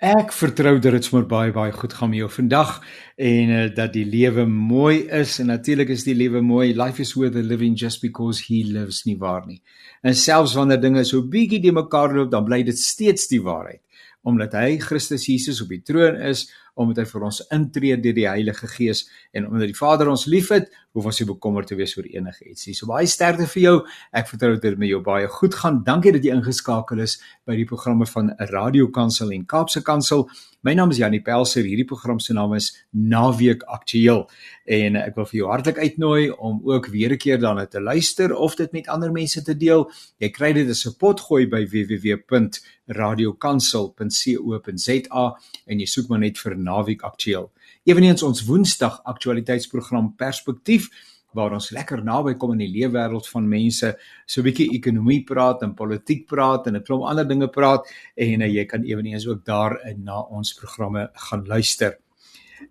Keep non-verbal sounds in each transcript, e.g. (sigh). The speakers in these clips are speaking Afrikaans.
Ek vertrou dat dit sommer baie baie goed gaan met jou vandag en uh, dat die lewe mooi is en natuurlik is die lewe mooi. Life is worth living just because he lives nie waar nie. En selfs wanneer dinge so bietjie de mekaar loop, dan bly dit steeds die waarheid omdat hy Christus Jesus op die troon is, omdat hy vir ons intree deur die Heilige Gees en omdat die Vader ons liefhet, hoef ons nie bekommerd te wees oor enige iets nie. So baie sterkte vir jou. Ek vertrou dit met jou baie goed gaan. Dankie dat jy ingeskakel is by die programme van Radio Kansel en Kaapse Kansel. My naam is Janie Pelser. Hierdie program se naam is Naweek Aktueel en ek wil vir jou hartlik uitnooi om ook weer 'n keer daarna te luister of dit met ander mense te deel. Jy kry dit as 'n potgooi by www.radiokansel.co.za en jy soek maar net vir Naweek Aktueel. Eweneens ons Woensdag aktualiteitsprogram Perspektief waar ons lekker naby kom in die leefwêreld van mense, so 'n bietjie ekonomie praat en politiek praat en 'n klomp ander dinge praat en uh, jy kan ewenigs ook daar in na ons programme gaan luister.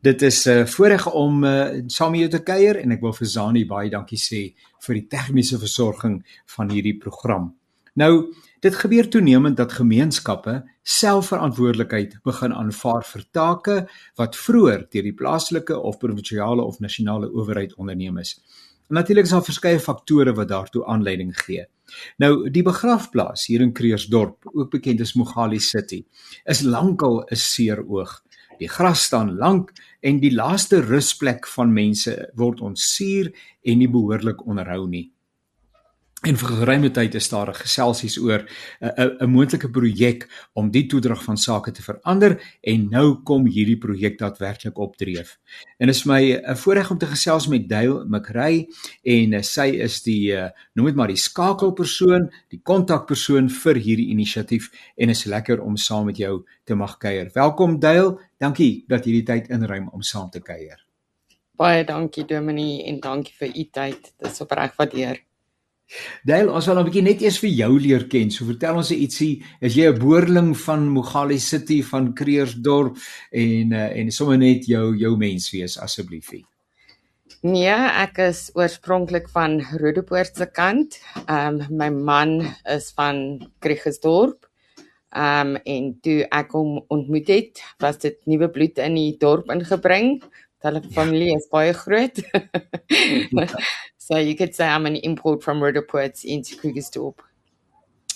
Dit is 'n uh, voorreg om uh, saam met jou te kuier en ek wil vir Zani baie dankie sê vir die tegniese versorging van hierdie program. Nou, dit gebeur toenemend dat gemeenskappe selfverantwoordelikheid begin aanvaar vir take wat vroeër deur die plaaslike of provinsiale of nasionale owerheid onderneem is. Natuurlik is daar verskeie faktore wat daartoe aanleiding gee. Nou, die begrafplaas hier in Kreersdorp, ook bekend as Mogali City, is lankal 'n seer oog. Die gras staan lank en die laaste rusplek van mense word ontsuur en nie behoorlik onderhou nie. En vir geruime tyd is daar geselsies oor 'n 'n moontlike projek om die toedrag van sake te verander en nou kom hierdie projek daadwerklik opdreef. En is my 'n voorreg om te gesels met Dale McRae en eh, sy is die eh, noem dit maar die skakelpersoon, die kontakpersoon vir hierdie inisiatief en is lekker om saam met jou te mag kuier. Welkom Dale, dankie dat jy die tyd inruim om saam te kuier. Baie dankie Dominie en dankie vir u tyd. Dit is opreg waardeer. Dale, ons wil 'n bietjie net eers vir jou leer ken. So vertel ons ietsie. Is jy 'n boerling van Mogali City van Kreersdorp en uh, en sommer net jou jou mens wees assebliefie. Nee, ek is oorspronklik van Rodepoort se kant. Ehm um, my man is van Kreersdorp. Ehm um, en toe ek hom ontmoet het, was dit nuwe bloed in die dorp ingebring. Hulle familie is baie groot. (laughs) So you could say I'm an import from Rudderpoort into Krugersdorp.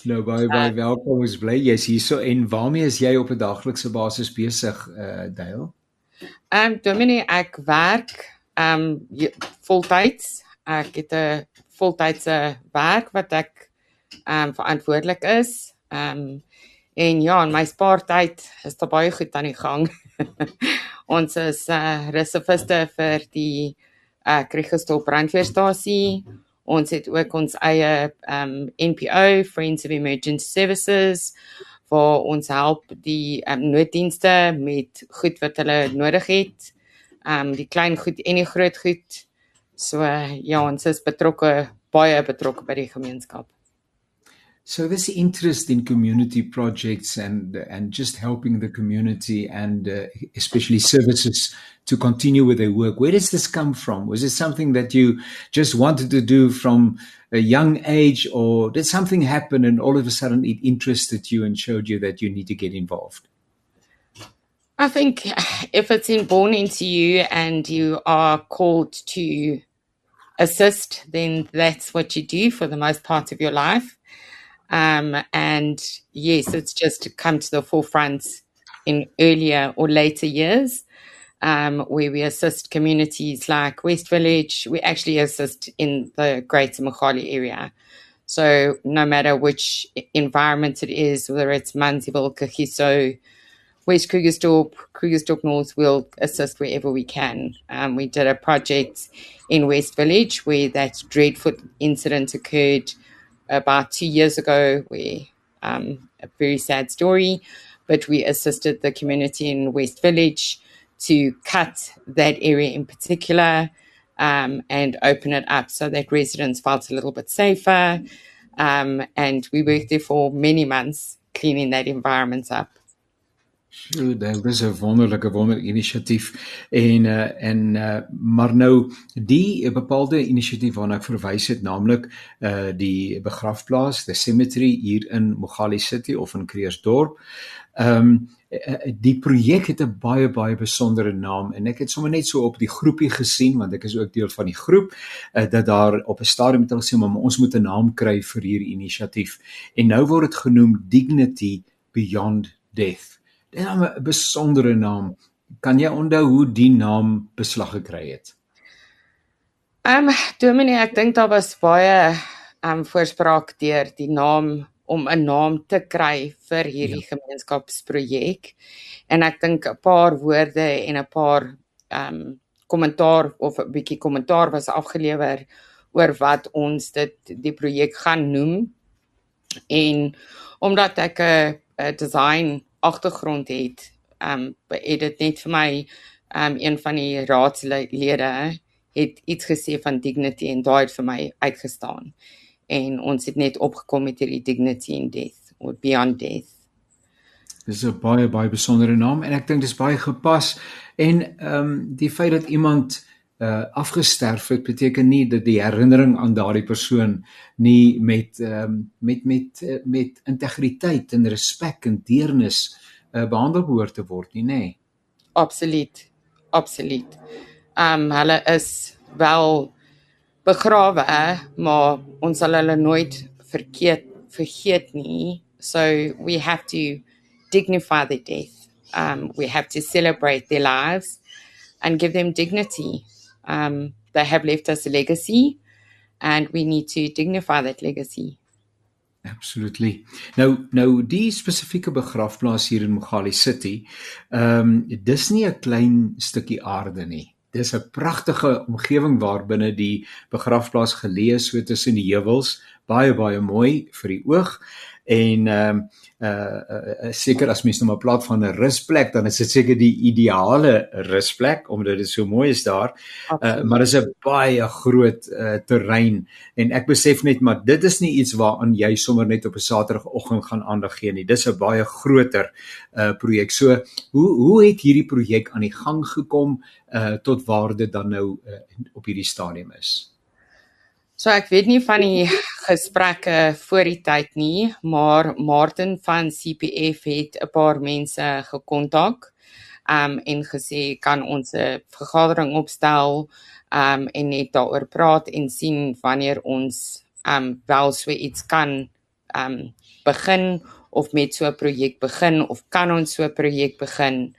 Nou baie baie uh, welkom ons bly jy's hierso en waarmee is jy op 'n daglikse basis besig uh Dale? Ehm um, Dominie ek werk ehm um, voltyds. Ek het 'n voltydse werk wat ek ehm um, verantwoordelik is. Ehm um, en ja, in my spaartyd is daar baie goed aan die gang. (laughs) ons is uh reserviste vir die uh Kriegestop brandweerstasie. Ons het ook ons eie um NPO Friends of Emergency Services waar ons help die um, nooddienste met goed wat hulle nodig het. Um die klein goed en die groot goed. So ja, ons is betrokke baie betrokke by die gemeenskap. So this interest in community projects and and just helping the community and uh, especially services to continue with their work. Where does this come from? Was it something that you just wanted to do from a young age, or did something happen and all of a sudden it interested you and showed you that you need to get involved? I think if it's inborn into you and you are called to assist, then that's what you do for the most part of your life. Um, and yes, it's just come to the forefront in earlier or later years, um, where we assist communities like West Village. We actually assist in the Greater Makhali area. So no matter which environment it is, whether it's Mansiville, Kahiso, West Krugersdorp, Krugersdorp North, we'll assist wherever we can. Um, we did a project in West Village where that dreadful incident occurred about two years ago. We um, a very sad story, but we assisted the community in West Village to cut that area in particular um, and open it up so that residents felt a little bit safer. Um, and we worked there for many months cleaning that environment up. So dit is 'n wonderlike wonder inisiatief en uh, en uh, maar nou die bepaalde inisiatief waarna ek verwys het naamlik uh, die begrafplaas the cemetery hier in Mogale City of in Kreersdorp. Ehm um, die projek het 'n baie baie besondere naam en ek het sommer net so op die groepie gesien want ek is ook deel van die groep uh, dat daar op 'n stadium het hulle sê maar ons moet 'n naam kry vir hierdie inisiatief en nou word dit genoem Dignity Beyond Death. Dit is 'n besondere naam. Kan jy onthou hoe die naam beslag gekry het? Ehm um, Dominee, ek dink daar was baie ehm um, voorspraak deur die naam om 'n naam te kry vir hierdie ja. gemeenskapsprojek. En ek dink 'n paar woorde en 'n paar ehm um, kommentaar of 'n bietjie kommentaar was afgelewer oor wat ons dit die projek gaan noem. En omdat ek 'n 'n design agtergrond het, ehm um, het dit net vir my ehm um, een van die raadslede het iets gesê van dignity en daai het vir my uitgestaan. En ons het net opgekom met hierdie dignity in death or beyond death. Dis 'n baie baie besondere naam en ek dink dis baie gepas en ehm um, die feit dat iemand uh afgesterf het beteken nie dat die herinnering aan daardie persoon nie met ehm um, met met uh, met integriteit en respek en deernis uh behandel behoort te word nie nê nee. Absoluut. Absoluut. Ehm um, hulle is wel begrawe maar ons sal hulle nooit vergeet vergeet nie so we have to dignify their death um we have to celebrate their lives and give them dignity Um, they have left us a legacy, and we need to dignify that legacy. Absolutely. Nou nou die spesifieke begrafplaas hier in Mogale City, ehm um, dis nie 'n klein stukkie aarde nie. Dis 'n pragtige omgewing waarbinne die begrafplaas geleë so tussen die heuwels, baie baie mooi vir die oog en ehm um, uh, uh, seker as mens nou maar plaas van 'n rusplek dan is dit seker die ideale rusplek omdat dit so mooi is daar. Uh, maar dit is 'n baie groot uh, terrein en ek besef net maar dit is nie iets waaraan jy sommer net op 'n Saterdagoggend gaan aandag gee nie. Dis 'n baie groter uh projek. So hoe hoe het hierdie projek aan die gang gekom uh tot waar dit dan nou uh, op hierdie stadium is? So ek weet nie van die gesprekke voor die tyd nie, maar Martin van CPF het 'n paar mense gekontak um en gesê kan ons 'n vergadering opstel? Um en net daaroor praat en sien wanneer ons um wel so iets kan um begin of met so 'n projek begin of kan ons so 'n projek begin.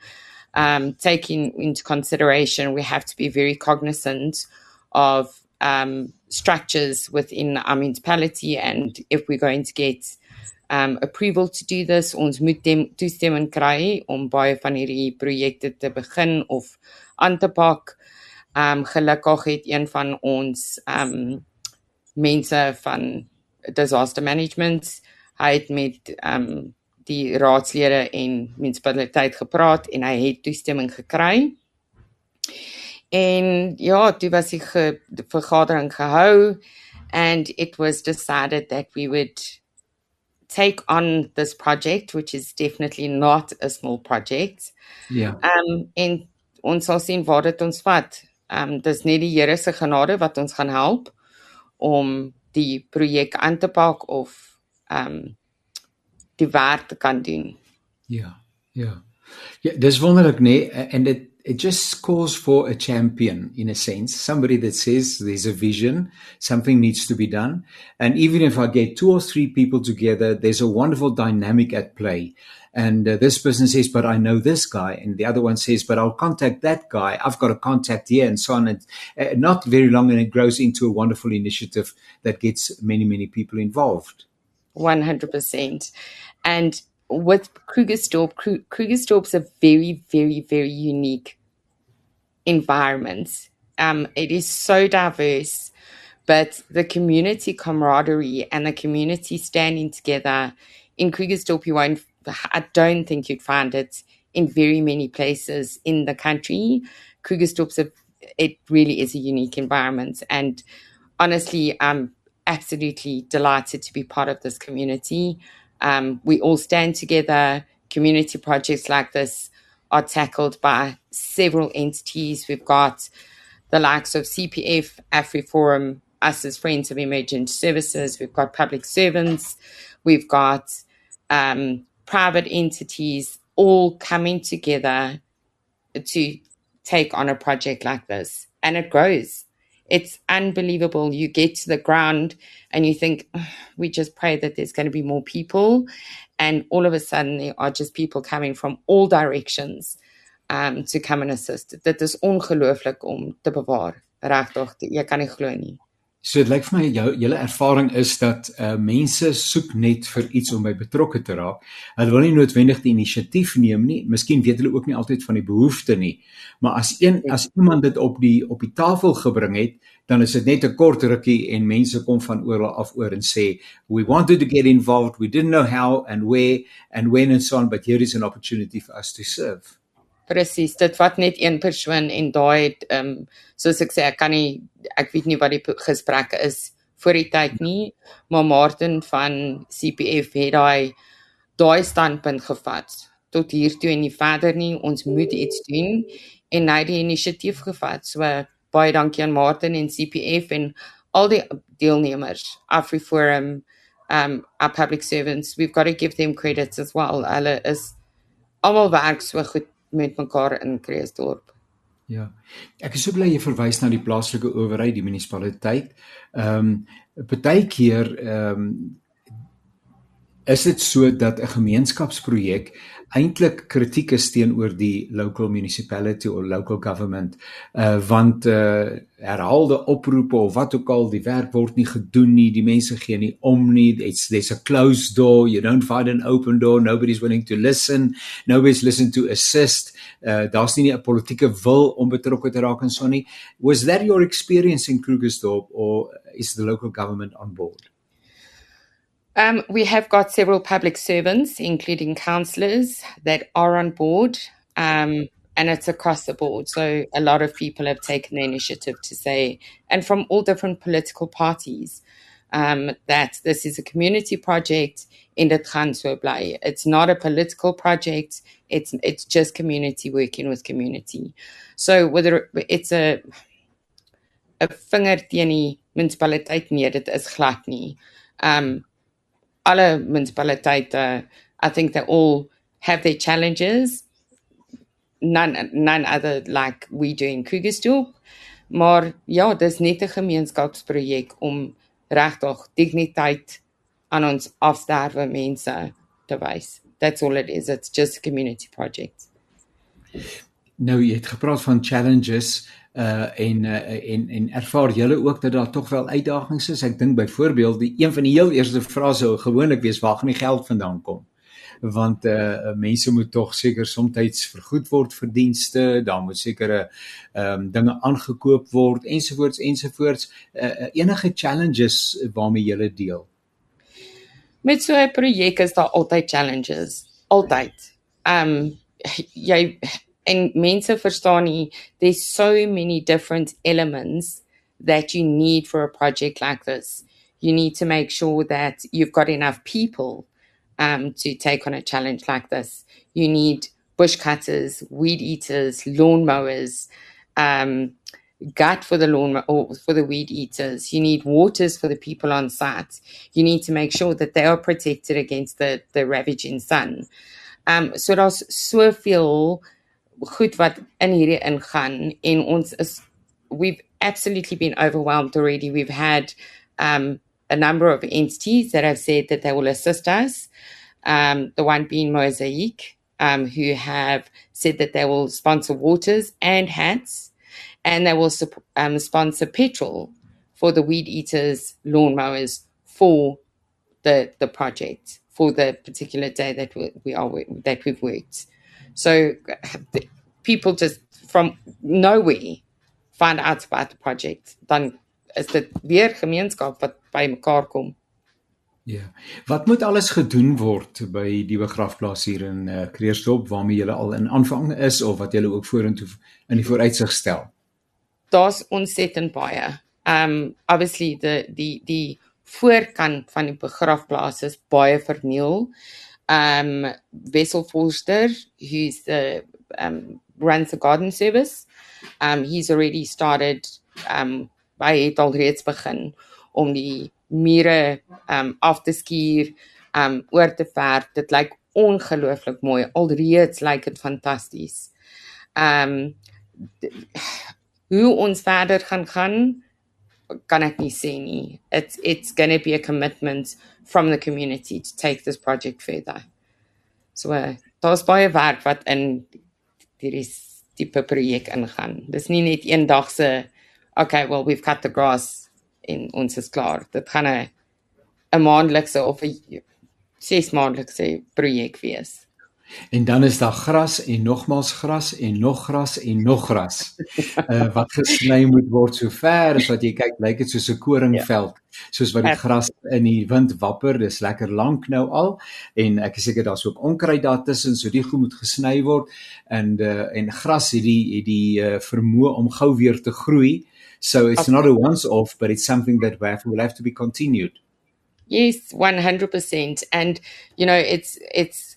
Um taking into consideration we have to be very cognizant of um, structures within our municipality. And if we're going to get um, approval to do this, ons moet dem toestemming kry om baie van hierdie projekte te begin of aan te pak. Um gelukkig het een van ons um mense van disaster management hy het met um die raadslede en munisipaliteit gepraat en hy het toestemming gekry. En ja, toe was die ge, vergadering gehou and it was decided that we would take on this project which is definitely not a small project. Ja. Yeah. Um en ons sal sien waar dit ons vat. Um dis net die Here se genade wat ons gaan help om die projek aan te pak of um die werk te kan doen. Ja. Ja. Ja, dis wonderlik nê nee? en dit it just calls for a champion in a sense, somebody that says there's a vision, something needs to be done. And even if I get two or three people together, there's a wonderful dynamic at play. And uh, this person says, but I know this guy. And the other one says, but I'll contact that guy. I've got a contact here and so on. And uh, not very long and it grows into a wonderful initiative that gets many, many people involved. 100%. And with Krugersdorp, Krugersdorp's a very, very, very unique environment. Um, it is so diverse, but the community camaraderie and the community standing together in Krugersdorp, you won't, I don't think you'd find it in very many places in the country. Krugersdorp's a, it really is a unique environment. And honestly, I'm absolutely delighted to be part of this community. Um, we all stand together. community projects like this are tackled by several entities. We've got the likes of CPF, AfriForum, us as Friends of Emergent Services. We've got public servants. We've got um, private entities all coming together to take on a project like this. And it grows. It's unbelievable. You get to the ground and you think, we just pray that there's going to be more people. And all of a sudden, there are just people coming from all directions um, to come and assist. Dit is ongelooflik om te bewaar. Regtig, jy kan nie glo nie. So dit lyk vir my jou julle ervaring is dat uh mense soek net vir iets om by betrokke te raak. Hulle wil nie noodwendig die inisiatief neem nie. Miskien weet hulle ook nie altyd van die behoefte nie. Maar as een as iemand dit op die op die tafel gebring het, dan is dit net 'n kort rukkie en mense kom van oral af oor en sê we wanted to get involved, we didn't know how and where and when and so on, but here is an opportunity for us to serve. Presies, dit vat net een persoon en daai ehm um, soos ek sê ek kan nie ek weet nie wat die gesprekke is voor die tyd nie, maar Martin van CPF het daai daai standpunt gevat tot hier toe en nie verder nie. Ons moet iets doen en hy het die inisiatief gevat. So baie dankie aan Martin en CPF en al die deelnemers, AfriForum, um our public servants. We've got to give them credits as well. Hulle is almal werk so goed met mekaar in Kreeusdorp. Ja. Ek is so bly jy verwys na die plaaslike owerheid, die munisipaliteit. Ehm um, partykeer ehm um, is dit so dat 'n gemeenskapsprojek eintlik kritiek is teenoor die local municipality of local government? Uh want uh herhaalde oproepe of wat ook al die werk word nie gedoen nie die mense gee nie om nie it's there's a closed door you don't find an open door nobody's willing to listen nobody's listen to assist uh daar's nie 'n politieke wil om betrokke te raak en so nie. Was that your experience in Krugersdorp or is the local government on board Um, we have got several public servants, including councillors, that are on board, um, and it's across the board. So a lot of people have taken the initiative to say, and from all different political parties, um, that this is a community project in the Transferblai. It's not a political project. It's it's just community working with community. So whether it's a vinger teen die munisipaliteit nee, dit is glad nie. Um alle municipaliteite I think they all have their challenges. None none other like we do in Krugersdorp. Maar ja dis net 'n gemeenskapsprojek om regtig digniteit aan ons afsterwe mense te wys. That's all it is. It's just a community project. Nou jy het gepraat van challenges uh en uh, en en ervaar julle ook dat daar tog wel uitdagings is. Ek dink byvoorbeeld die een van die heel eerste vrae sou gewoonlik wees waar gaan die geld vandaan kom? Want uh mense moet tog seker soms vergoed word vir dienste, daar moet sekere ehm um, dinge aangekoop word ensovoorts ensovoorts. Uh enige challenges waarmee julle deel? Met so 'n projek is daar altyd challenges, altyd. Ehm um, jy en mense verstaan there's so many different elements that you need for a project like this. You need to make sure that you've got enough people um, to take on a challenge like this. You need bush cutters weed eaters lawn mowers um, gut for the lawn or for the weed eaters. You need waters for the people on site. You need to make sure that they are protected against the the ravaging sun. Um so daar's soveel goed wat in hierdie ingaan en ons is we've absolutely been overwhelmed already. We've had um a number of entities that have said that they will assist us. Um the one being mosaic um who have said that they will sponsor waters and hats and they will um, sponsor petrol for the weed eaters lawnmowers for the the project for the particular day that we, we are that we've worked So people just from nowhere find out about the project. Dan is dit weer gemeenskap wat by mekaar kom. Ja. Wat moet alles gedoen word by die begrafplaas hier in uh, Kreersdorp waarmee jy al in aanvang is of wat jy ook vorentoe in die vooruitsig stel? Daar's ontsettend baie. Um obviously the die die voorkant van die begrafplaas is baie verniel. Um, Vessel Forster, who's the um, runs the garden service. Um, he's already started um, by het alreeds begin om die mure um, af te skuur, um, oor te verf. Dit lyk ongelooflik mooi. Alreeds lyk dit fantasties. Um hoe ons verder gaan gaan kan ek nie sê nie. It's it's going to be a commitment from the community to take this project further. So uh, daar's baie werk wat in hierdie tipe projek ingaan. Dis nie net eendag se okay, well we've cut the grass en ons is klaar. Dit gaan 'n 'n maandelikse of 'n 6 maandelikse projek wees. En dan is daar gras en nogmals gras en nog gras en nog gras. Uh (laughs) wat gesny moet word so ver as wat jy kyk, lyk dit soos 'n koringveld, ja. soos wat die gras in die wind wapper. Dis lekker lank nou al en ek is seker daar's ook onkruid daartussen, so die goed moet gesny word en uh en gras het die het die uh, vermoë om gou weer te groei. So it's not a once off, but it's something that we have, will have to be continued. Yes, 100% and you know, it's it's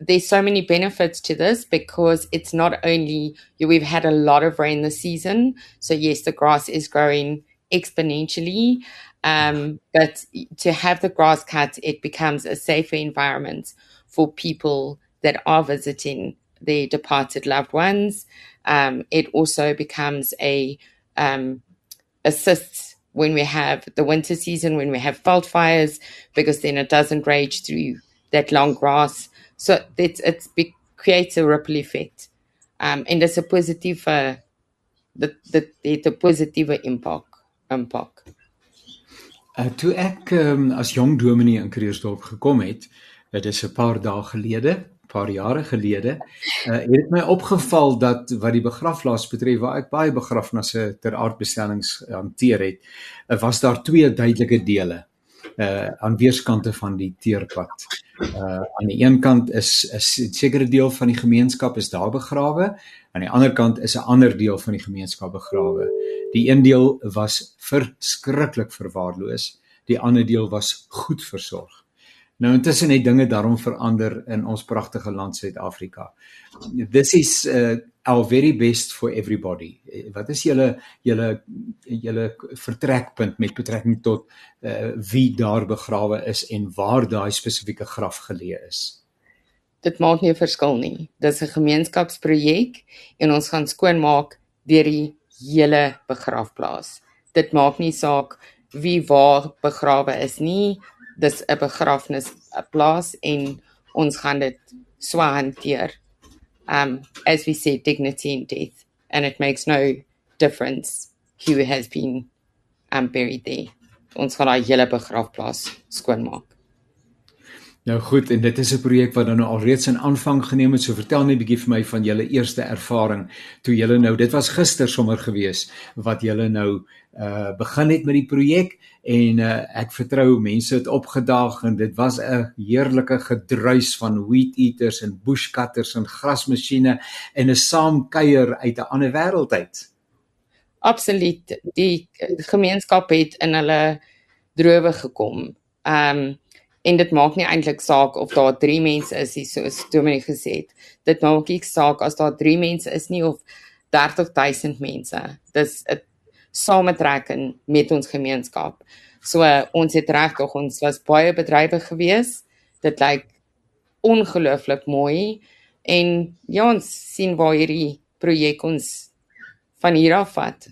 there's so many benefits to this because it's not only we've had a lot of rain this season. So yes the grass is growing exponentially um, but to have the grass cut it becomes a safer environment for people that are visiting their departed loved ones. Um, it also becomes a um, assists when we have the winter season when we have fault fires because then it doesn't rage through that long grass So dit it be, creates a ripple effect. Um en dis 'n positiewe dit dit het 'n positiewe impak impak. Uh, toe ek um, as jong dominee in Kreersdorp gekom het, dit is 'n paar dae gelede, paar jare gelede, uh, het dit my opgeval dat wat die begrafplaas betref waar ek baie begrafnisse ter aardbestellings hanteer het, uh, was daar twee duidelike dele uh aan weerskante van die teerpad. Uh aan die een kant is 'n sekere deel van die gemeenskap is daar begrawe, aan die ander kant is 'n ander deel van die gemeenskap begrawe. Die een deel was verskriklik verwaarloos, die ander deel was goed versorg. Nou intussen het dinge daarom verander in ons pragtige land Suid-Afrika. This is uh our very best for everybody. Wat is julle julle julle vertrekpunt met betrekking tot uh wie daar begrawe is en waar daai spesifieke graf geleë is? Dit maak nie 'n verskil nie. Dis 'n gemeenskapsprojek en ons gaan skoonmaak deur die hele begrafplaas. Dit maak nie saak wie waar begrawe is nie. Dis 'n begrafnisplaas en ons gaan dit so hanteer um, as we say, dignity in death, and it makes no difference who has been um, buried there. Ons gaan daai hele begrafplaas skoonmaak. Nou goed, en dit is 'n projek wat nou alreeds in aanvang geneem het. So vertel net 'n bietjie vir my van julle eerste ervaring toe julle nou, dit was gister sommer gewees wat julle nou uh begin het met die projek en uh ek vertrou mense het opgedaag en dit was 'n heerlike gedruis van weed eaters en bush cutters en grasmasjiene en 'n saamkuier uit 'n ander wêreld uit. Absoluut. Die gemeenskap het in hulle drowe gekom. Um en dit maak nie eintlik saak of daar 3 mense is hier soos Dominee gesê het dit maak nie saak as daar 3 mense is nie of 30000 mense. Dis 'n sametrekking met ons gemeenskap. So ons het regtig ons was baie bedrywig geweest dit lyk ongelooflik mooi. En ja ons sien waar hierdie projek ons van hier af vat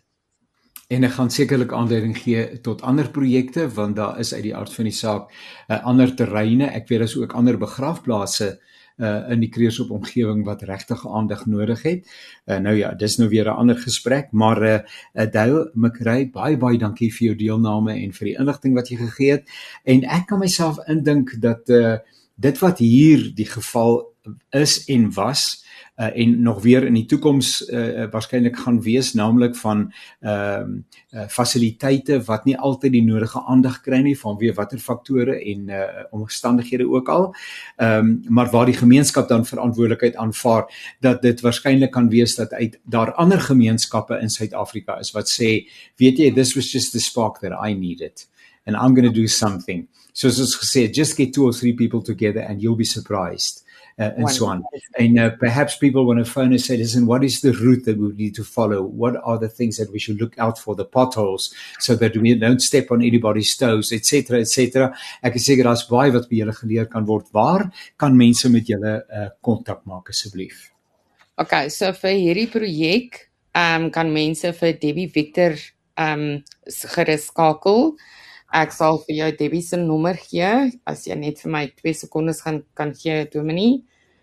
en ek gaan sekerlik aanleiding gee tot ander projekte want daar is uit die aard van die saak uh, eh, ander terreine ek weet daar's ook ander begrafplase uh in die Kreersop omgewing wat regtig aandag nodig het. Uh nou ja, dis nou weer 'n ander gesprek, maar uh, uh Dale McRae, baie baie dankie vir jou deelname en vir die inligting wat jy gegee het. En ek kan myself indink dat uh dit wat hier die geval is en was uh, en nog weer in die toekoms uh, waarskynlik gaan wees naamlik van ehm uh, uh, fasiliteite wat nie altyd die nodige aandag kry nie vanweë watter faktore en uh, omstandighede ook al. Ehm um, maar waar die gemeenskap dan verantwoordelikheid aanvaar dat dit waarskynlik kan wees dat uit daar ander gemeenskappe in Suid-Afrika is wat sê weet jy this was just the spark that I needed and I'm going to do something. So as I said, just get two or three people together and you'll be surprised. Uh, and so on. And uh, perhaps people want to phone and say, listen, what is the route that we need to follow? What are the things that we should look out for, the potholes, so that we don't step on anybody's toes, etc., etc. Ek is seker daar's baie wat by julle geleer kan word. Waar kan mense met julle uh, kontak uh, maak asseblief? Okay, so vir hierdie projek, ehm um, kan mense vir Debbie Victor ehm um, gerus skakel. Ek sal vir jou Debbie se nommer gee as jy net vir my 2 sekondes gaan kan gee Dominie.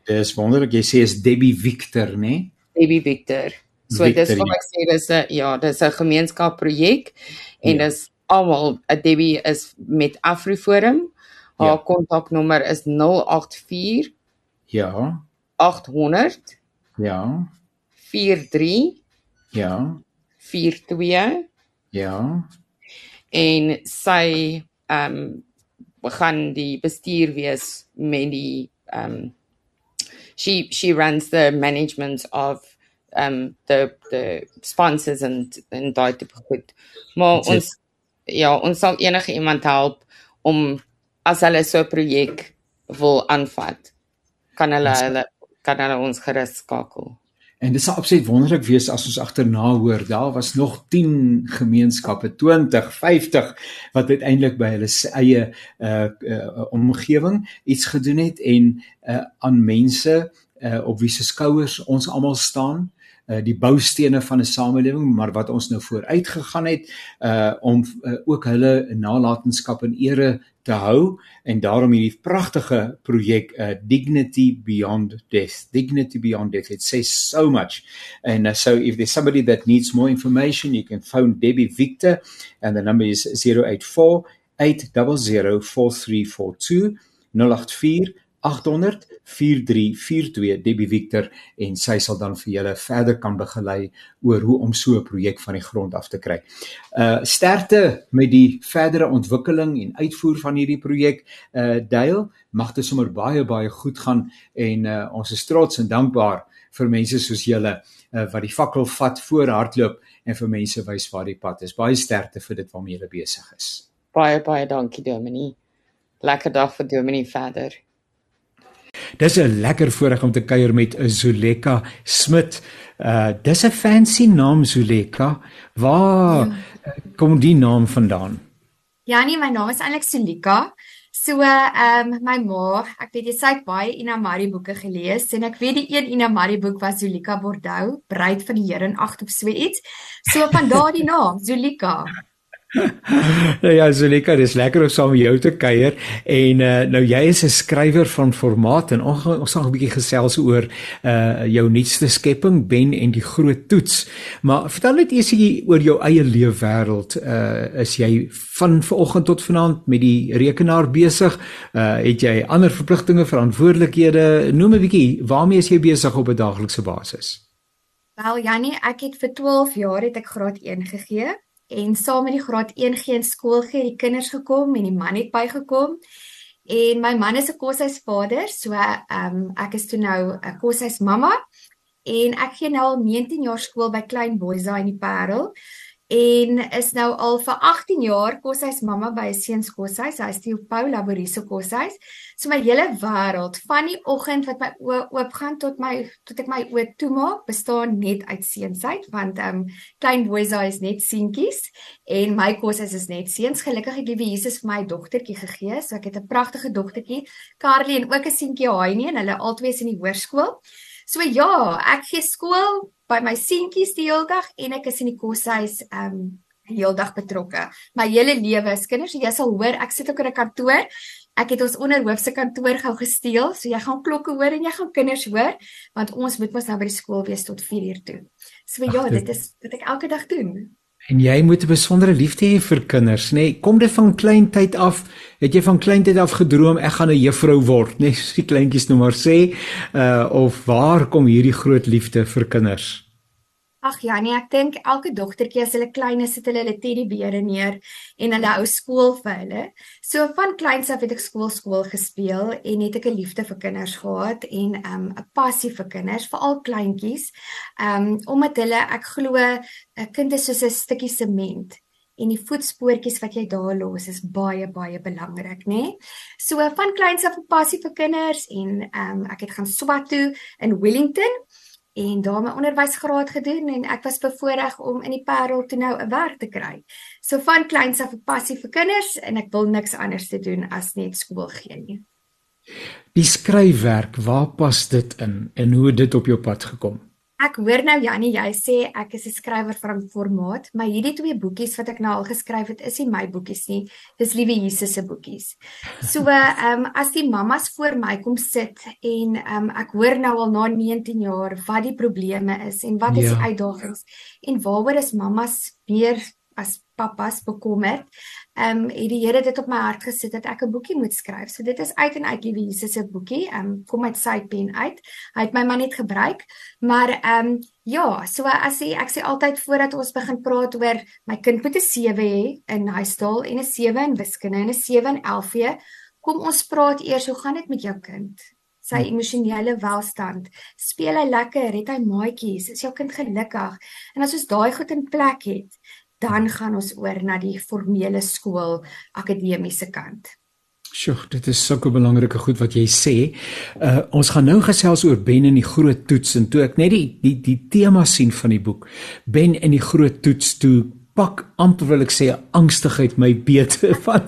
Dis wonderlik jy sê is Debbie Victor, né? Nee? Debbie Victor. So Victor, dis wat ek sê dis 'n ja, dis 'n gemeenskap projek en ja. dis almal 'n Debbie is met Afriforum. Haar ja. kontaknommer is 084 Ja. 800 Ja. 43 Ja. 42 Ja en sy ehm um, gaan die bestuur wees met die ehm um, she she runs the management of um the the sponsors and and daai tipe goed. Maar That's ons it. ja, ons sal enige iemand help om as hulle so 'n projek wil aanvat. Kan hulle hulle kan hulle ons gerus skakel. En dit sal absoluut wonderlik wees as ons agterna hoor daar was nog 10 gemeenskappe 20 50 wat uiteindelik by hulle eie uh, uh omgewing iets gedoen het en uh aan mense uh op wie se skouers ons almal staan uh die boustene van 'n samelewing maar wat ons nou vooruit gegaan het uh om uh, ook hulle nalatenskap in ere te hou en daarom hierdie pragtige projek uh, Dignity Beyond Death. Dignity Beyond Death. It says so much. And uh, so if there's somebody that needs more information, you can phone Debbie Victor and the number is 084 800 4342 084 8004342 Debbie Victor en sy sal dan vir julle verder kan begelei oor hoe om so 'n projek van die grond af te kry. Uh sterkte met die verdere ontwikkeling en uitvoer van hierdie projek. Uh Dale, mag dit sommer baie baie goed gaan en uh ons is trots en dankbaar vir mense soos julle uh, wat die fakkel vat voor hardloop en vir mense wys waar die pad is. Baie sterkte vir dit waarmee julle besig is. Baie baie dankie Dominie. Lekker dag vir Dominie verder. Dis 'n lekker voorreg om te kuier met Zuleka Smit. Uh dis 'n fancy naam Zuleka. Waar ja. kom die naam vandaan? Ja nee, my naam is eintlik Zuleka. So ehm um, my ma, ek weet jy sê baie Ina Marie boeke gelees en ek weet die een Ina Marie boek was Zuleka Bordeaux, Bruid van die Here in ag op so iets. So van daardie (laughs) naam, Zuleka. ja, lekker, dis lekker om saam met jou te kuier en uh, nou jy is 'n skrywer van formaat en ons ons gaan 'n bietjie gesels oor uh jou nuutste skepping Ben en die groot toets. Maar vertel net eers oor jou eie leefwêreld. Uh is jy van vanoggend tot vanaand met die rekenaar besig? Uh het jy ander verpligtinge, verantwoordelikhede? Noem 'n bietjie, waarmee is jy besig op 'n daaglikse basis? Wel Jannie, ek het vir 12 jaar het ek graad 1 gegee en saam met die graad 1 geen skool gee die kinders gekom en die man het bygekom. En my man is 'n koshuisvader so ehm um, ek is toe nou 'n koshuismamma. En ek gee nou al 19 jaar skool by Klein Boysa in die Parel en is nou al vir 18 jaar koshuis mamma by 'n seuns koshuis. Hy's die Paul Laboriso koshuis. So my hele wêreld van die oggend wat my oë oopgaan tot my tot ek my oë toemaak, bestaan net uit seunsheid want ehm um, klein boys is net seentjies en my koshuis is net seuns. Gelukkig het liewe Jesus vir my dogtertjie gegee. So ek het 'n pragtige dogtertjie, Carly en ook 'n seentjie Haini en hulle albei is in die hoërskool. So ja, ek gee skool by my seentjies die hele dag en ek is in die koshuis um heeldag betrokke. My hele lewe is kinders. Jy sal hoor ek sit ook in 'n kantoor. Ek het ons onderhoofse kantoor gou gesteel, so jy gaan klokke hoor en jy gaan kinders hoor want ons moet mos nou by die skool wees tot 4uur toe. So ja, Ach, dit is wat ek elke dag doen. En jy moet 'n besondere liefde hê vir kinders, nê? Nee, kom dit van kleintyd af? Het jy van kleintyd af gedroom ek gaan 'n juffrou word, nê? Nee, soos die kleintjies nou maar sê, uh of waar kom hierdie groot liefde vir kinders? Ag ja, nee, ek dink elke dogtertjie as hulle klein is, sit hulle hulle teddybeere neer en hulle hou skool vir hulle. So van kleins af het ek skool skool gespeel en het ek 'n liefde vir kinders gehad en um, 'n um, passie vir kinders, veral kleintjies. Um omdat hulle ek glo 'n kind is soos 'n stukkie sement en die voetspoortjies wat jy daar los is baie baie belangrik, nê? Nee? So van kleins af 'n passie vir kinders en um, ek het gaan swat toe in Wellington en daar my onderwysgraad gedoen en ek was bevoorreg om in die Parel toe nou 'n werk te kry. So van kleins af 'n passie vir kinders en ek wil niks anders te doen as net skool gee nie. Die skryfwerk, waar pas dit in en hoe het dit op jou pad gekom? Ek hoor nou Jannie, jy sê ek is 'n skrywer van formaat, maar hierdie twee boekies wat ek nou al geskryf het, is nie my boekies nie. Dis liewe Jesus se boekies. So, (laughs) ehm um, as die mammas voor my kom sit en ehm um, ek hoor nou al na 19 jaar wat die probleme is en wat is ja. die uitdagings en waaroor is mammas meer as pappas bekommerd. Ehm um, het die Here dit op my hart gesit dat ek 'n boekie moet skryf. So dit is uit en uit Liewe Jesus se boekie. Ehm um, kom uit sy pen uit. Hy het my maar net gebruik. Maar ehm um, ja, so as jy ek sê altyd voordat ons begin praat oor my kind moet 'n 7 hê in huistaal en 'n 7 in wiskunde en 'n 7 in LV, kom ons praat eers hoe gaan dit met jou kind? sy hm. emosionele welstand. Speel hy lekker? Het hy maatjies? Is jou kind gelukkig? En as ons daai goed in plek het, dan gaan ons oor na die formele skool akademiese kant. Sjoe, dit is sulke belangrike goed wat jy sê. Uh ons gaan nou gesels oor Ben en die groot toets en toe ek net die die die tema sien van die boek. Ben en die groot toets toe pak amper wil ek sê angstigheid my beet (laughs) van.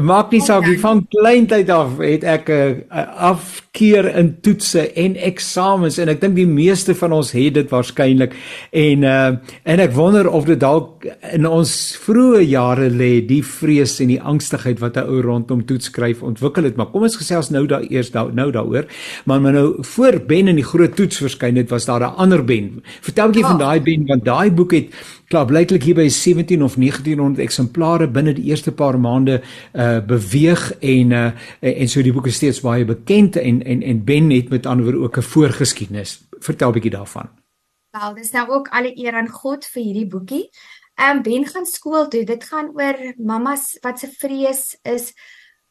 Maak nie saak wie van kleintyd af het ek 'n afkeer in toetse en eksamens en ek dink die meeste van ons het dit waarskynlik en uh, en ek wonder of dit dalk in ons vroeë jare lê die vrees en die angstigheid wat 'n ou rondom toets skryf ontwikkel het. Maar kom ons gesels nou daar eers da, nou daaroor. Maar maar nou voor Ben in die groot toets verskyn het was daar 'n ander Ben. Vertel 'n bietjie oh. van daai Ben want daai boek het klaar blyklik hier by 17 of 1900 eksemplare binne die eerste paar maande uh beweeg en uh en so die boek is steeds baie bekend en en en Ben het met ander woorde ook 'n voorgeskiedenis. Vertel 'n bietjie daarvan. Wel, dis nou ook alle eer aan God vir hierdie boekie. Ehm um, Ben gaan skool toe. Dit gaan oor mammas wat se vrees is.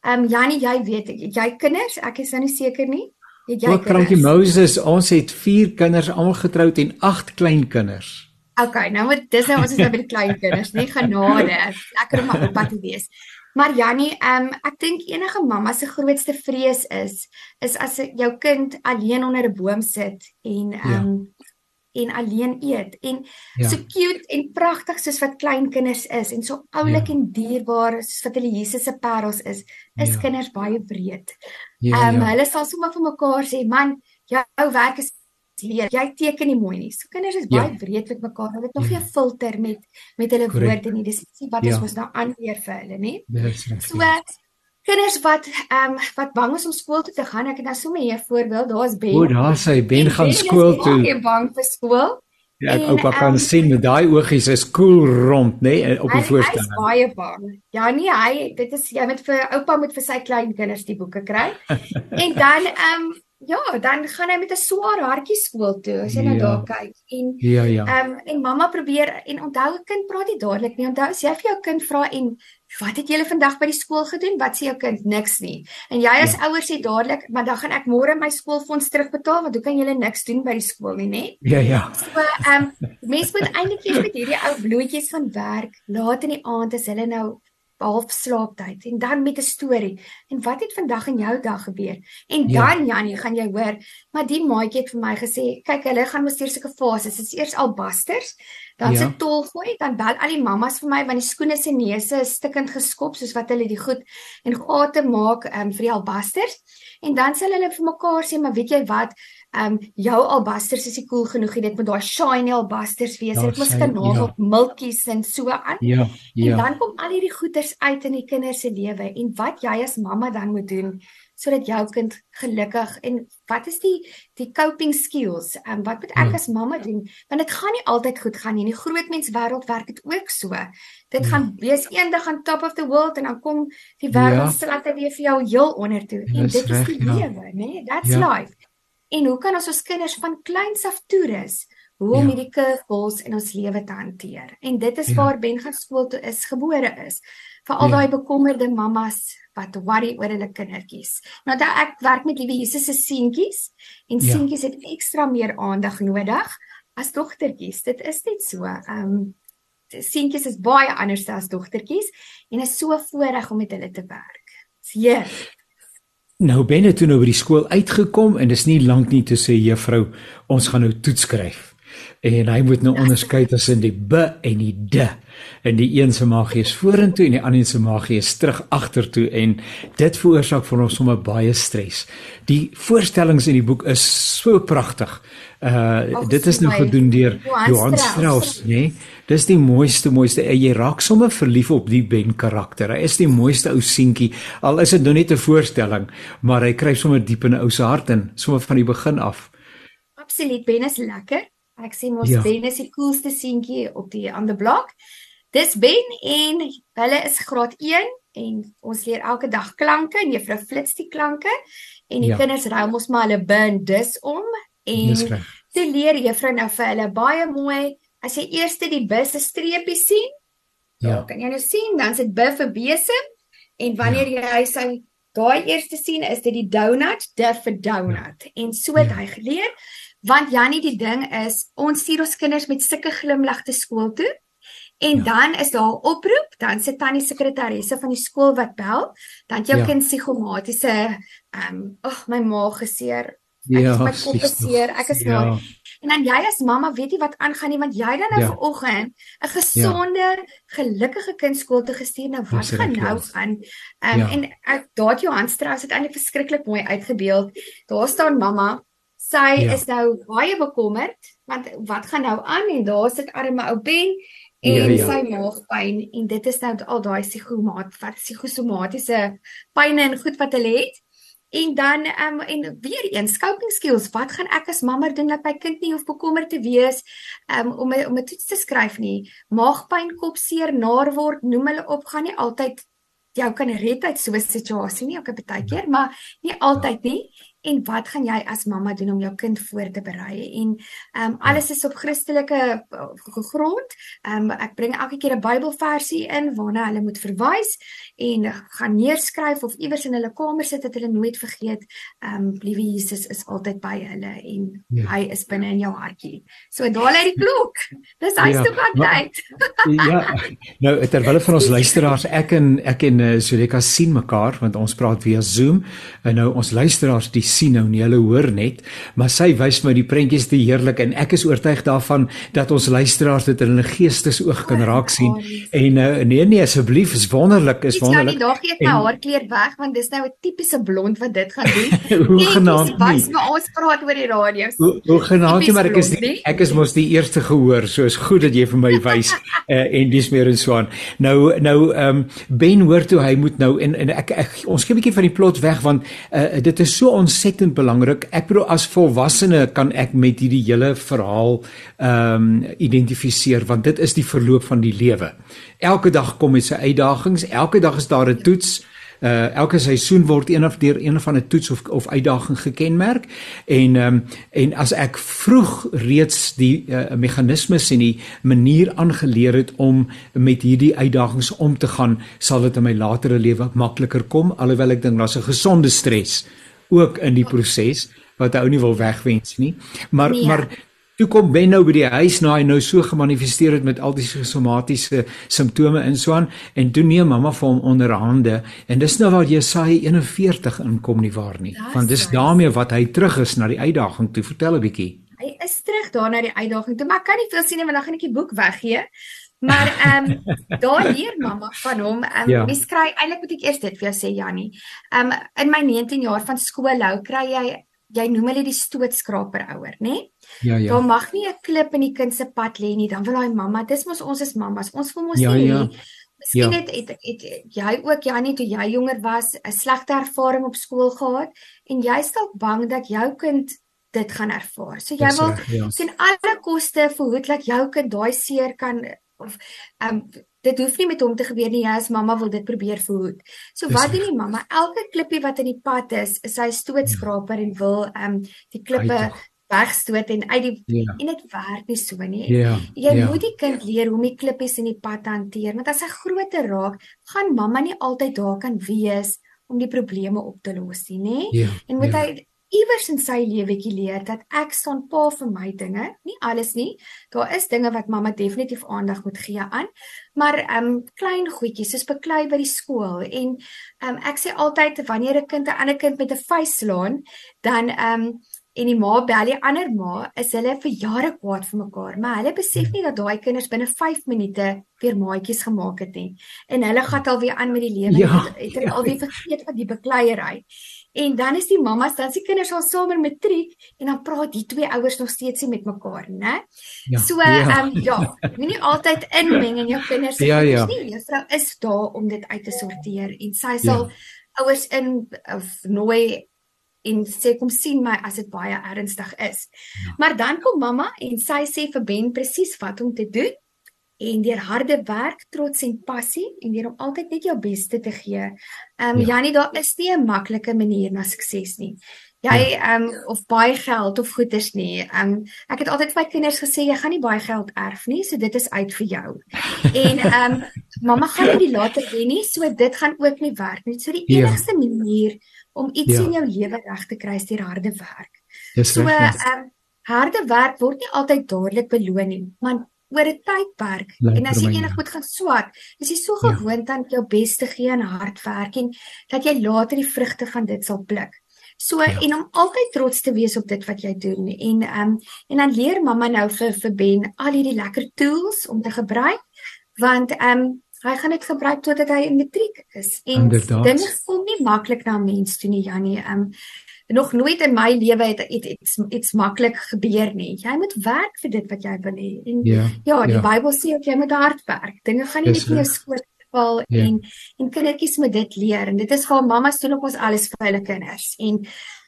Ehm um, Jannie, jy weet, jy kinders, ek is nou nie seker nie. Het jy kinders? Dankie Moses, ons het 4 kinders almal getroud en 8 kleinkinders. Okay, nou moet dis nou ons is nou by die klein kinders, nie genade. Lekker om op pad te wees. Maar Jannie, ehm um, ek dink enige mamma se grootste vrees is is as jou kind alleen onder 'n boom sit en ehm um, ja. en alleen eet en ja. so cute en pragtig soos wat klein kinders is en so oulik ja. en dierbaar soos wat hulle Jesus se parels is, is ja. kinders baie breed. Ja, ehm ja, um, ja. hulle sal sommer vir mekaar sê, "Man, jou werk is leer. Jy teken nie mooi nie. So kinders is baie ja. breed met mekaar. Hulle het nog nie 'n ja. filter met met hulle Correct. woorde nie. Dis nie wat ja. ons nou aanleer vir hulle nie. So kinders wat ehm um, wat bang is om skool toe te gaan. Ek het nou sommer hier 'n voorbeeld. Daar's Ben. O, daar sê Ben gaan skool toe. Hy is bang vir skool. Ja, ek oupa kan um, sien met daai oogies is cool rond, nê, nee, op die voorstelling. Hy is baie bang. Ja nee, hy dit is jy moet vir oupa moet vir sy klein kinders die boeke kry. (laughs) en dan ehm um, Ja, dan gaan hy met 'n swaar hartjie skool toe as jy nou ja. nou daar kyk. En ja, ja. Ehm um, en mamma probeer en onthou 'n kind praat nie dadelik nie. Onthou as jy vir jou kind vra en wat het julle vandag by die skool gedoen? Wat sê jou kind? Niks nie. En jy as ja. ouer sê dadelik, maar dan gaan ek môre my skoolfonds terugbetaal want hoe kan julle niks doen by die skool nie, nê? Ja, ja. So ehm um, mense moet eintlik eers met hierdie ou bloetjies van werk laat in die aand as hulle nou half slaaptyd en dan met 'n storie. En wat het vandag in jou dag gebeur? En ja. dan ja. Janie, gaan jy hoor, maar die maatjie het vir my gesê, kyk, hulle gaan mos deur sulke fases. Dit is eers albasters, dan ja. se tolgooi, dan bel al die mammas vir my want die skoene se neuse is stikkend geskop soos wat hulle die goed en gate maak um, vir die albasters. En dan sal hulle vir mekaar sê, maar weet jy wat? Um jou albasters is nie cool genoeg. Dit moet daai shiny albasters wees. Dit moet kanaal ja. op milkies en so aan. Ja. Ja. En dan kom al hierdie goeders uit in die kinders se lewe en wat jy as mamma dan moet doen sodat jou kind gelukkig en wat is die die coping skills? Um wat moet ek ja. as mamma doen? Want dit gaan nie altyd goed gaan nie. In die groot mens wêreld werk dit ook so. Dit ja. gaan wees eendag aan top of the world en dan kom die wêreld ja. slatte weer vir jou heel onder toe. En dit is die ja. lewe, né? Nee? That's ja. life. En hoe kan ons ons kinders van kleins af toerus hoe om ja. hierdie curveballs in ons lewe te hanteer? En dit is ja. waar Ben gaan skool toe is gebore is. Vir al ja. daai bekommerde mammas wat worry oor hulle kindertjies. Nou dat ek werk met liewe Jesus se seentjies en ja. seentjies het ekstra meer aandag nodig as dogtertjies. Dit is net so. Ehm um, seentjies is baie anders as dogtertjies en is so voorreg om met hulle te werk. Seer. Nou ben jy toe nou by die skool uitgekom en dis nie lank nie toe sê juffrou ons gaan nou toets skryf en hy moet nou onderskei tussen die b en die d. En die een se magie is vorentoe en die ander se magie is terug agtertoe en dit veroorsaak vir ons sommer baie stres. Die voorstellings in die boek is so pragtig. Uh Ach, dit is nou gedoen deur Johan Strauss, né? Nee? Dis die mooiste mooiste. Jy raak sommer verlief op die Ben karakter. Hy is die mooiste ou seentjie. Al is dit nou net 'n voorstelling, maar hy kry sommer diep in 'n ou se hart in, sommer van die begin af. Absoluut, Ben is lekker. Ek sien mos ja. Ben is die coolste seentjie op die ander blok. Dis Ben en hulle is graad 1 en ons leer elke dag klanke en juffrou flits die klanke en die ja. kinders ruil mos maar hulle bin dis om en te leer juffrou nou vir hulle baie mooi as jy eers die bus se streepie sien. Ja. Kan jy nou sien dan sit b vir besem en wanneer ja. jy sy daai eerste sien is dit die donut, dit vir donut. Ja. En so het ja. hy geleer. Want Jannie, die ding is, ons stuur ons kinders met sulke glimlagte skool toe. En ja. dan is daar 'n oproep, dan sit tannie sekretaresse van die skool wat bel, dan jou ja. kind psigomatiese ehm um, ag my maag geseer. Ek ja, is my kop geseer. Ek is ja. nou En dan jy as mamma weet jy wat aangaan nie want jy dan nou ja. vanoggend 'n gesonde, ja. gelukkige kind skool toe gestuur. Nou wat gaan nou aan? Ehm um, ja. en ek daar Johan Strauss het eintlik verskriklik mooi uitgebeeld. Daar staan mamma Sy ja. is nou baie bekommerd want wat gaan nou aan en daar sit arme ou Ben en ja, ja. sy maagpyn en dit is nou al daai psigomat wat psigosomatiese pyne en goed wat hulle het. En dan um, en weer eens coping skills. Wat gaan ek as mamma doen dat my kind nie hoef bekommerd te wees um, om om 'n toets te skryf nie? Maagpyn, kopseer, naar word, noem hulle op, gaan nie altyd jou kan red uit so 'n situasie nie, ook 'n baie keer, maar nie altyd nie en wat gaan jy as mamma doen om jou kind voor te berei en ehm um, alles is op Christelike uh, grond. Ehm um, ek bring elke keer 'n Bybelversie in waarna hulle moet verwys en gaan neerskryf of iewers in hulle kamer sit dat hulle nooit vergeet ehm um, liewe Jesus is altyd by hulle en ja. hy is binne in jou hartjie. So daal uit die klok. Dis hy se wat tyd. (laughs) Ja. Nou terwyl van ons luisteraars ek en ek en uh, Suleka sien mekaar want ons praat via Zoom en nou ons luisteraars die sien nou nie, hulle hoor net, maar sy wys my die prentjies te heerlik en ek is oortuig daarvan dat ons luisteraars dit in hulle geestesoog kan raak sien. En uh, nee nee, asseblief, is wonderlik, is wonderlik. Ek sal nie dag gee my haarkleur weg want dis nou 'n tipiese blond wat dit gaan doen. (laughs) hoe genaamd nie. Wys my ons praat oor die radio. Hoe, hoe genaamd nie, maar ek is die, ek is mos die eerste gehoor, so is goed dat jy vir my wys uh, (laughs) en dis meer en so aan. Nou nou ehm um, Ben hoor toe hy moet nou en en ek, ek ons gee 'n bietjie van die plot weg want uh, dit is so ons ontsettend belangrik. Ek bedoel as volwassene kan ek met hierdie hele verhaal ehm um, identifiseer want dit is die verloop van die lewe. Elke dag kom met sy uitdagings, elke dag is daar 'n toets. Uh elke seisoen word een of deur een van 'n toets of of uitdaging gekenmerk en um, en as ek vroeg reeds die uh, meganismes en die manier aangeleer het om met hierdie uitdagings om te gaan, sal dit in my latere lewe makliker kom alhoewel ek dink daar's 'n gesonde stres ook in die proses wat hy ou nie wil wegwens nie. Maar nee. maar toe kom Ben nou by die huis na hy nou so gemanifesteer het met al die somatiese simptome in Swan en toe neem mamma vir hom onderhande en dis nou waar Jesaja 41 inkom nie waar nie. Want dis daarmee wat hy terug is na die uitdaging toe. Vertel 'n bietjie. Hy is terug daar na die uitdaging toe, maar ek kan nie veel sien nie want dan gaan ek die boek weggee. Maar (laughs) ehm um, daar leer mamma van hom. Um, ja. mens kry eintlik moet ek eers dit vir jou sê Jannie. Ehm um, in my 19 jaar van skoolhou kry jy jy noem hulle die stootskraper ouer, né? Ja ja. Daar mag nie 'n klip in die kind se pad lê nie. Dan wil daai mamma, dis mos ons is mammas. Ons wil mos ja, nie ja. Miskien ja. het, het, het het jy ook Jannie toe jy jonger was 'n slegte ervaring op skool gehad en jy's dalk bang dat jou kind dit gaan ervaar. So jy wil ja. sien alle koste verhoed dat jou kind daai seer kan of ehm um, dit hoef nie met hom te gebeur nie jy as mamma wil dit probeer verhoed. So wat doen die mamma? Elke klippie wat in die pad is, is hy stootskraper en wil ehm um, die klippe wegstoot en uit die ja. en dit werk nie so nie. Ja. Jy ja. moet die kind leer hoe om die klippies in die pad hanteer want as hy groter raak, gaan mamma nie altyd daar kan wees om die probleme op te los nie, nê? Ja. En moet ja. hy iewers in sy lewetjie leer dat ek staan pa vir my dinge, nie alles nie. Daar is dinge wat mamma definitief aandag moet gee aan, maar ehm um, klein goedjies soos beklei by die skool en ehm um, ek sê altyd wanneer 'n kind 'n ander kind met 'n vuis slaan, dan ehm um, en die ma bel die ander ma, is hulle vir jare kwaad vir mekaar, maar hulle besef nie dat daai kinders binne 5 minute weer maatjies gemaak het nie. En hulle gaan al weer aan met die lewe. Ja, het hulle ja. al weer vergeet van die bekleierery. En dan is die mammas, dan is die kinders al saam in matriek en dan praat die twee ouers nog steeds nie met mekaar, né? Ja, so ehm ja. Um, ja, moenie altyd inmeng in jou kinders se ja, ja. nie. Juffrou is daar om dit uit te sorteer en sy sal ja. ouers in of nooi en sê kom sien my as dit baie ernstig is. Ja. Maar dan kom mamma en sy sê vir Ben presies wat om te doen en deur harde werk, trots en passie en deur om altyd net jou beste te gee. Ehm um, ja. Janie, daar is nie 'n maklike manier na sukses nie. Jy ja. ehm ja. um, of baie geld of goederes nie. Ehm um, ek het altyd vir my kinders gesê jy gaan nie baie geld erf nie, so dit is uit vir jou. (laughs) en ehm um, mamma gaan nie die later hê nie, so dit gaan ook nie werk nie. So die ja. enigste ja. manier om iets ja. in jou lewe reg te kry deur harde werk. Dis so ehm um, harde werk word nie altyd dadelik beloon nie, maar oor 'n tydperk. En as jy enig goed gaan swat, is jy so ja. gewoond aan jou bes te gee en hard werk en dat jy later die vrugte van dit sal pluk. So ja. en om altyd trots te wees op dit wat jy doen en ehm um, en dan leer mamma nou vir vir Ben al hierdie lekker tools om te gebruik want ehm um, hy gaan dit gebruik totdat hy in matriek is. En dinge kom nie maklik na mens toe nie, Jannie. Ehm um, nog nooit in my lewe het iets iets maklik gebeur nie. Jy moet werk vir dit wat jy wil hê. En ja, ja die ja. Bybel sê ook jy moet hard werk. Dinge gaan nie net in jou skoot val ja. en en kindertjies moet dit leer. En dit is gaan mamas doen op ons alles vir hulle kinders. En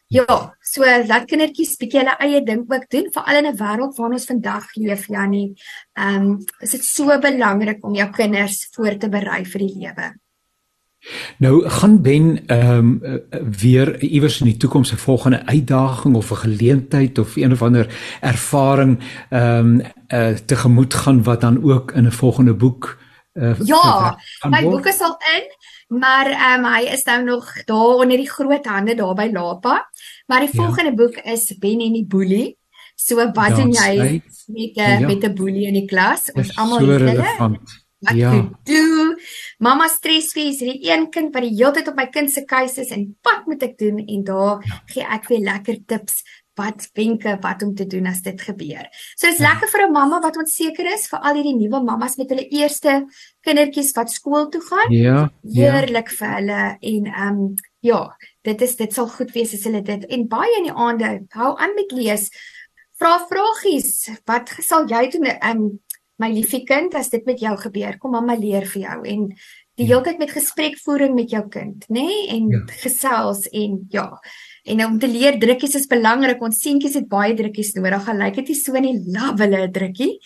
Ja, so laat kindertjies bietjie hulle eie ding ook doen vir al in 'n wêreld waarin ons vandag leef, Jannie. Ehm um, is dit so belangrik om jou kinders voor te berei vir die lewe. Nou gaan Ben ehm um, weer iewers in die toekoms 'n volgende uitdaging of 'n geleentheid of een of ander ervaring ehm um, uh, tegemoet gaan wat dan ook in 'n volgende boek uh, Ja, my boek is al in maar ehm um, hy is nou nog daar onder die groot hande daar by Lapa. Maar die ja. volgende boek is Ben en die Boelie. So wat doen jy met 'n ja. met 'n boelie in die klas? Ons almal so het hulle. Wat ja. doen? Mamma stres vir hierdie een kind wat die hele tyd op my kind se keuse is en wat moet ek doen? En daar ja. gee ek weer lekker tips wat wenke wat om te doen as dit gebeur. So dis ja. lekker vir 'n mamma wat onseker is vir al hierdie nuwe mammas met hulle eerste kindertjies wat skool toe gaan. Ja. Heerlik ja. vir hulle en ehm um, ja, dit is dit sal goed wees as hulle dit en baie in die aande hou aan met lees. Vra vragies. Wat sal jy doen? Ehm um, my liefie kind, as dit met jou gebeur, kom mamma leer vir jou en die ja. hele tyd met gesprekvoering met jou kind, nê? Nee? En ja. gesels en ja. En om te leer drukkies is belangrik. Ons seentjies het baie drukkies nodig. Gaan lyk dit nie so nie, love hulle 'n drukkie.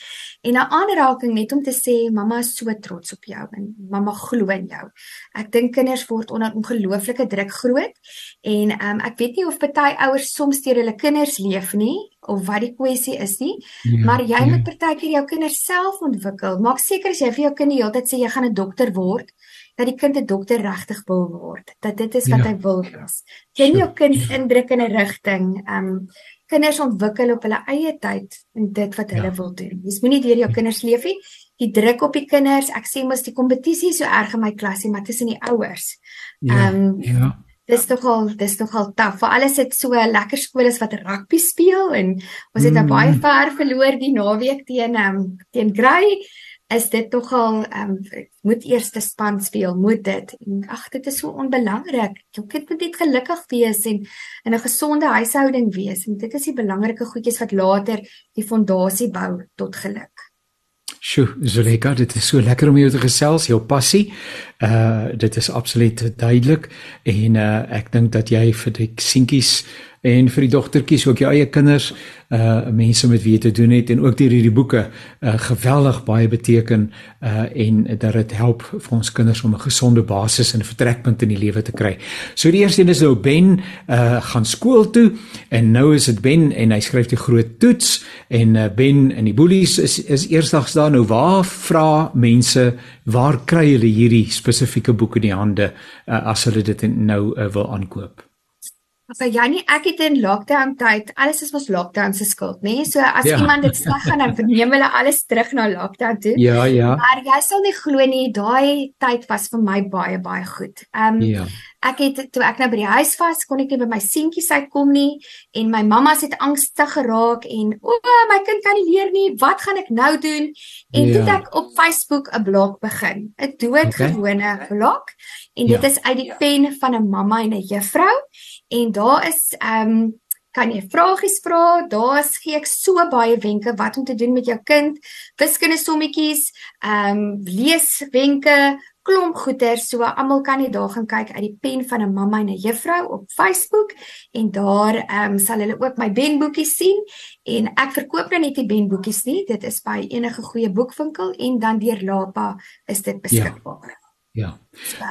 En 'n aanraking net om te sê mamma is so trots op jou en mamma glo in jou. Ek dink kinders word onder ongelooflike druk groot en um, ek weet nie of party ouers soms deur hulle kinders leef nie of wat die kwessie is nie, ja, maar jy ja. moet partykeer jou kinders self ontwikkel. Maak seker as jy vir jou kind die hele tyd sê jy gaan 'n dokter word, dat die kind 'n dokter regtig wil word, dat dit is wat ja. hy wil wees. Jy nie jou kind indruk in 'n rigting. Um kinders ontwikkel op hulle eie tyd in dit wat hulle ja. wil doen. Jy moenie deur jou kinders leef nie. Die druk op die kinders, ek sê mos die kompetisie so erg in my klasie, maar tussen die ouers. Ja. Um ja. Dis tog al dis tog al taaf. Vir alles het so lekker skole wat rugby speel en ons het mm. baie ver verloor die naweek teen um, teen Grey is dit tog al ehm um, moet eerste span speel, moet dit. En ag, dit is so onbelangrik. Jou kind moet net gelukkig wees en in 'n gesonde huishouding wees. En dit is die belangrike goedjies wat later die fondasie bou tot geluk. Sjoe, Zuleka, dit is so lekker om jou te gesels, jou passie. Uh dit is absoluut duidelik en uh ek dink dat jy vir die seentjies en vir die dogtertjies ook jou eie kinders uh mense met wie jy te doen het en ook deur hierdie boeke uh geweldig baie beteken uh en dat dit help vir ons kinders om 'n gesonde basis en 'n vertrekpunt in die lewe te kry. So die eerste een is nou Ben uh gaan skool toe en nou is dit Ben en hy skryf die groot toets en uh Ben en die boelies is is eersdags daar nou waar vra mense waar kry hulle hierdie spesifieke boeke in die hande uh, as hulle dit nou uh, wil aankoop? So Janie, ek het in lockdown tyd, alles is mos lockdown se skuld, nê? Nee? So as ja. iemand dit sleg gaan, dan verneem hulle alles terug na lockdown toe. Ja, ja. Maar jy sal nie glo nie, daai tyd was vir my baie baie goed. Ehm um, ja. Ek het toe ek nou by die huis was, kon ek nie by my seentjies uitkom nie en my mamma het angstig geraak en o, my kind kan nie leer nie. Wat gaan ek nou doen? En ja. toe het ek op Facebook 'n blog begin, 'n doodgewone okay. blog en dit ja. is uit die pen van 'n mamma en 'n juffrou en daar is ehm um, kan jy vragies vra daar gee ek so baie wenke wat om te doen met jou kind wiskunde sommetjies ehm um, lees wenke klomp goeder so almal kan net daar gaan kyk uit die pen van 'n mamma en 'n juffrou op Facebook en daar ehm um, sal hulle ook my benboekies sien en ek verkoop nou net die benboekies nie dit is by enige goeie boekwinkel en dan deur Lapa is dit beskikbaar ja. Ja.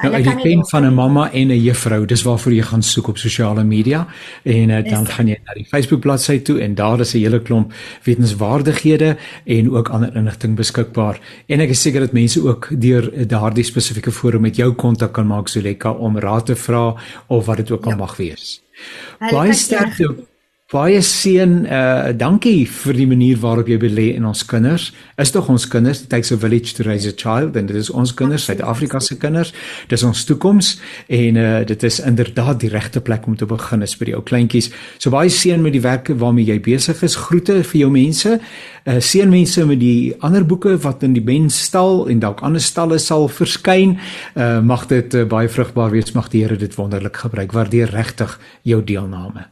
Nou uit die pen van 'n mamma en 'n juffrou, dis waarvoor jy gaan soek op sosiale media en uh, dan gaan jy na die Facebook bladsy toe en daar is 'n hele klomp wetenskapwaardighede en ook ander inligting beskikbaar. En ek is seker dat mense ook deur daardie spesifieke forum met jou kontak kan maak Zuleka om raad te vra of wat dit ook al ja. mag wees. Baie sterkte Baie seën, uh dankie vir die manier waarop jy belê in ons kinders. Is tog ons kinders, it takes a village to raise a child en dit is ons kinders, Suid-Afrika se kinders. Dis ons toekoms en uh dit is inderdaad die regte plek om te begin is vir die ou kleintjies. So baie seën met die werke waarmee jy besig is. Groete vir jou mense. Uh seën mense met die ander boeke wat in die benstal en dalk ander stalle sal verskyn. Uh mag dit uh, baie vrugbaar wees. Mag die Here dit wonderlik gebruik. Waardeer regtig jou deelname.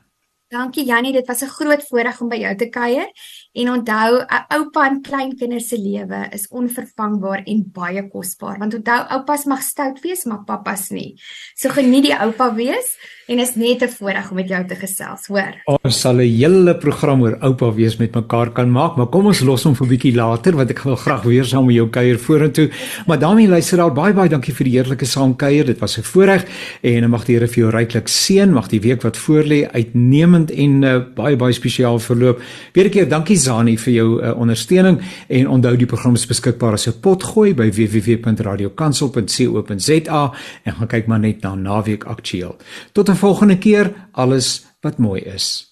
Dankie Jannie, dit was 'n groot voorreg om by jou te kuier. En onthou, 'n oupa en kleinkinders se lewe is onvervangbaar en baie kosbaar. Want onthou, oupas mag stout wees, maar pappas nie. So geniet die oupa wees en is net 'n voorreg om met jou te gesels, hoor. Ons sal 'n hele program oor oupa wees met mekaar kan maak, maar kom ons los hom vir 'n bietjie later want ek wil graag weer saam met jou kuier vorentoe. Maar daarmee luister al baie baie dankie vir die heerlike saamkuier. Dit was 'n voorreg en mag die Here vir jou ryklik seën. Mag die week wat voorlê uitnemend en uh, baie baie spesiaal verloop. Weer 'n keer dankie Zani vir jou uh, ondersteuning en onthou die program is beskikbaar 'n potgooi by www.radiokansel.co.za en gaan kyk maar net na naweek aktueel. Tot 'n volgende keer alles wat mooi is.